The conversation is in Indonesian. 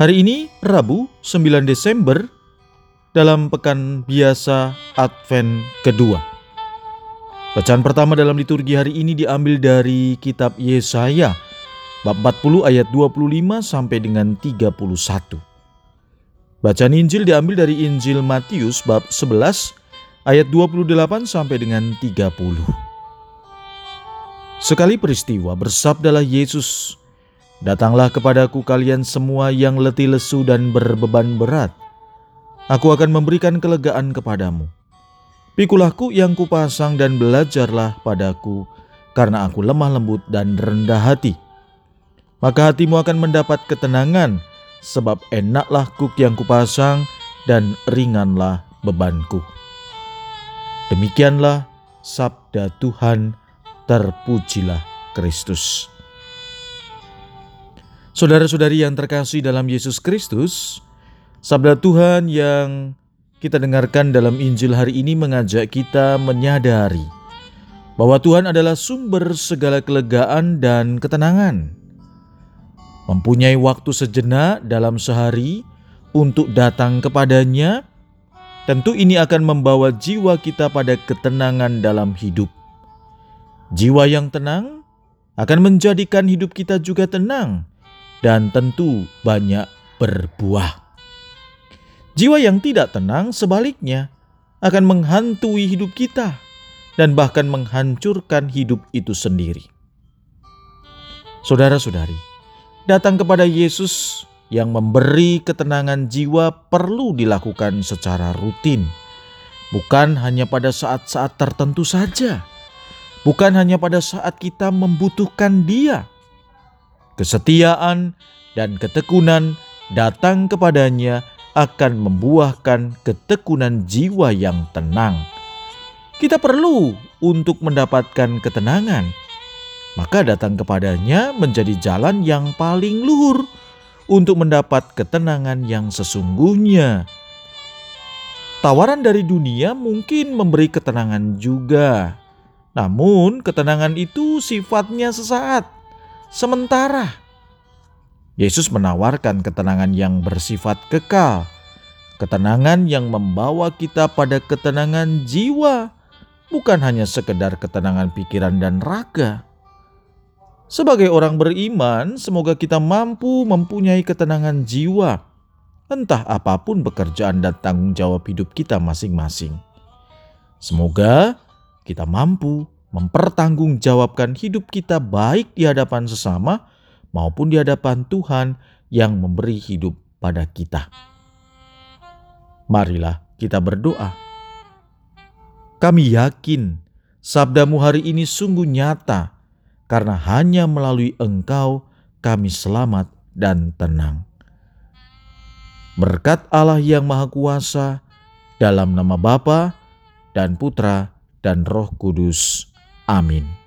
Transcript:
Hari ini Rabu 9 Desember dalam pekan biasa Advent kedua. Bacaan pertama dalam liturgi hari ini diambil dari kitab Yesaya bab 40 ayat 25 sampai dengan 31. Bacaan Injil diambil dari Injil Matius bab 11 ayat 28 sampai dengan 30. Sekali peristiwa bersabdalah Yesus, Datanglah kepadaku kalian semua yang letih lesu dan berbeban berat. Aku akan memberikan kelegaan kepadamu. Pikulahku yang kupasang dan belajarlah padaku, karena aku lemah lembut dan rendah hati. Maka hatimu akan mendapat ketenangan, sebab enaklah kuk yang kupasang dan ringanlah bebanku. Demikianlah sabda Tuhan, terpujilah Kristus. Saudara-saudari yang terkasih dalam Yesus Kristus, sabda Tuhan yang kita dengarkan dalam Injil hari ini mengajak kita menyadari bahwa Tuhan adalah sumber segala kelegaan dan ketenangan. Mempunyai waktu sejenak dalam sehari untuk datang kepadanya, tentu ini akan membawa jiwa kita pada ketenangan dalam hidup. Jiwa yang tenang akan menjadikan hidup kita juga tenang dan tentu banyak berbuah. Jiwa yang tidak tenang sebaliknya akan menghantui hidup kita dan bahkan menghancurkan hidup itu sendiri. Saudara-saudari, datang kepada Yesus yang memberi ketenangan jiwa perlu dilakukan secara rutin, bukan hanya pada saat-saat tertentu saja, bukan hanya pada saat kita membutuhkan Dia kesetiaan, dan ketekunan datang kepadanya akan membuahkan ketekunan jiwa yang tenang. Kita perlu untuk mendapatkan ketenangan, maka datang kepadanya menjadi jalan yang paling luhur untuk mendapat ketenangan yang sesungguhnya. Tawaran dari dunia mungkin memberi ketenangan juga, namun ketenangan itu sifatnya sesaat sementara. Yesus menawarkan ketenangan yang bersifat kekal, ketenangan yang membawa kita pada ketenangan jiwa, bukan hanya sekedar ketenangan pikiran dan raga. Sebagai orang beriman, semoga kita mampu mempunyai ketenangan jiwa, entah apa pun pekerjaan dan tanggung jawab hidup kita masing-masing. Semoga kita mampu mempertanggungjawabkan hidup kita baik di hadapan sesama maupun di hadapan Tuhan yang memberi hidup pada kita. Marilah kita berdoa. Kami yakin sabdamu hari ini sungguh nyata karena hanya melalui engkau kami selamat dan tenang. Berkat Allah yang Maha Kuasa, dalam nama Bapa dan Putra dan Roh Kudus. Amin.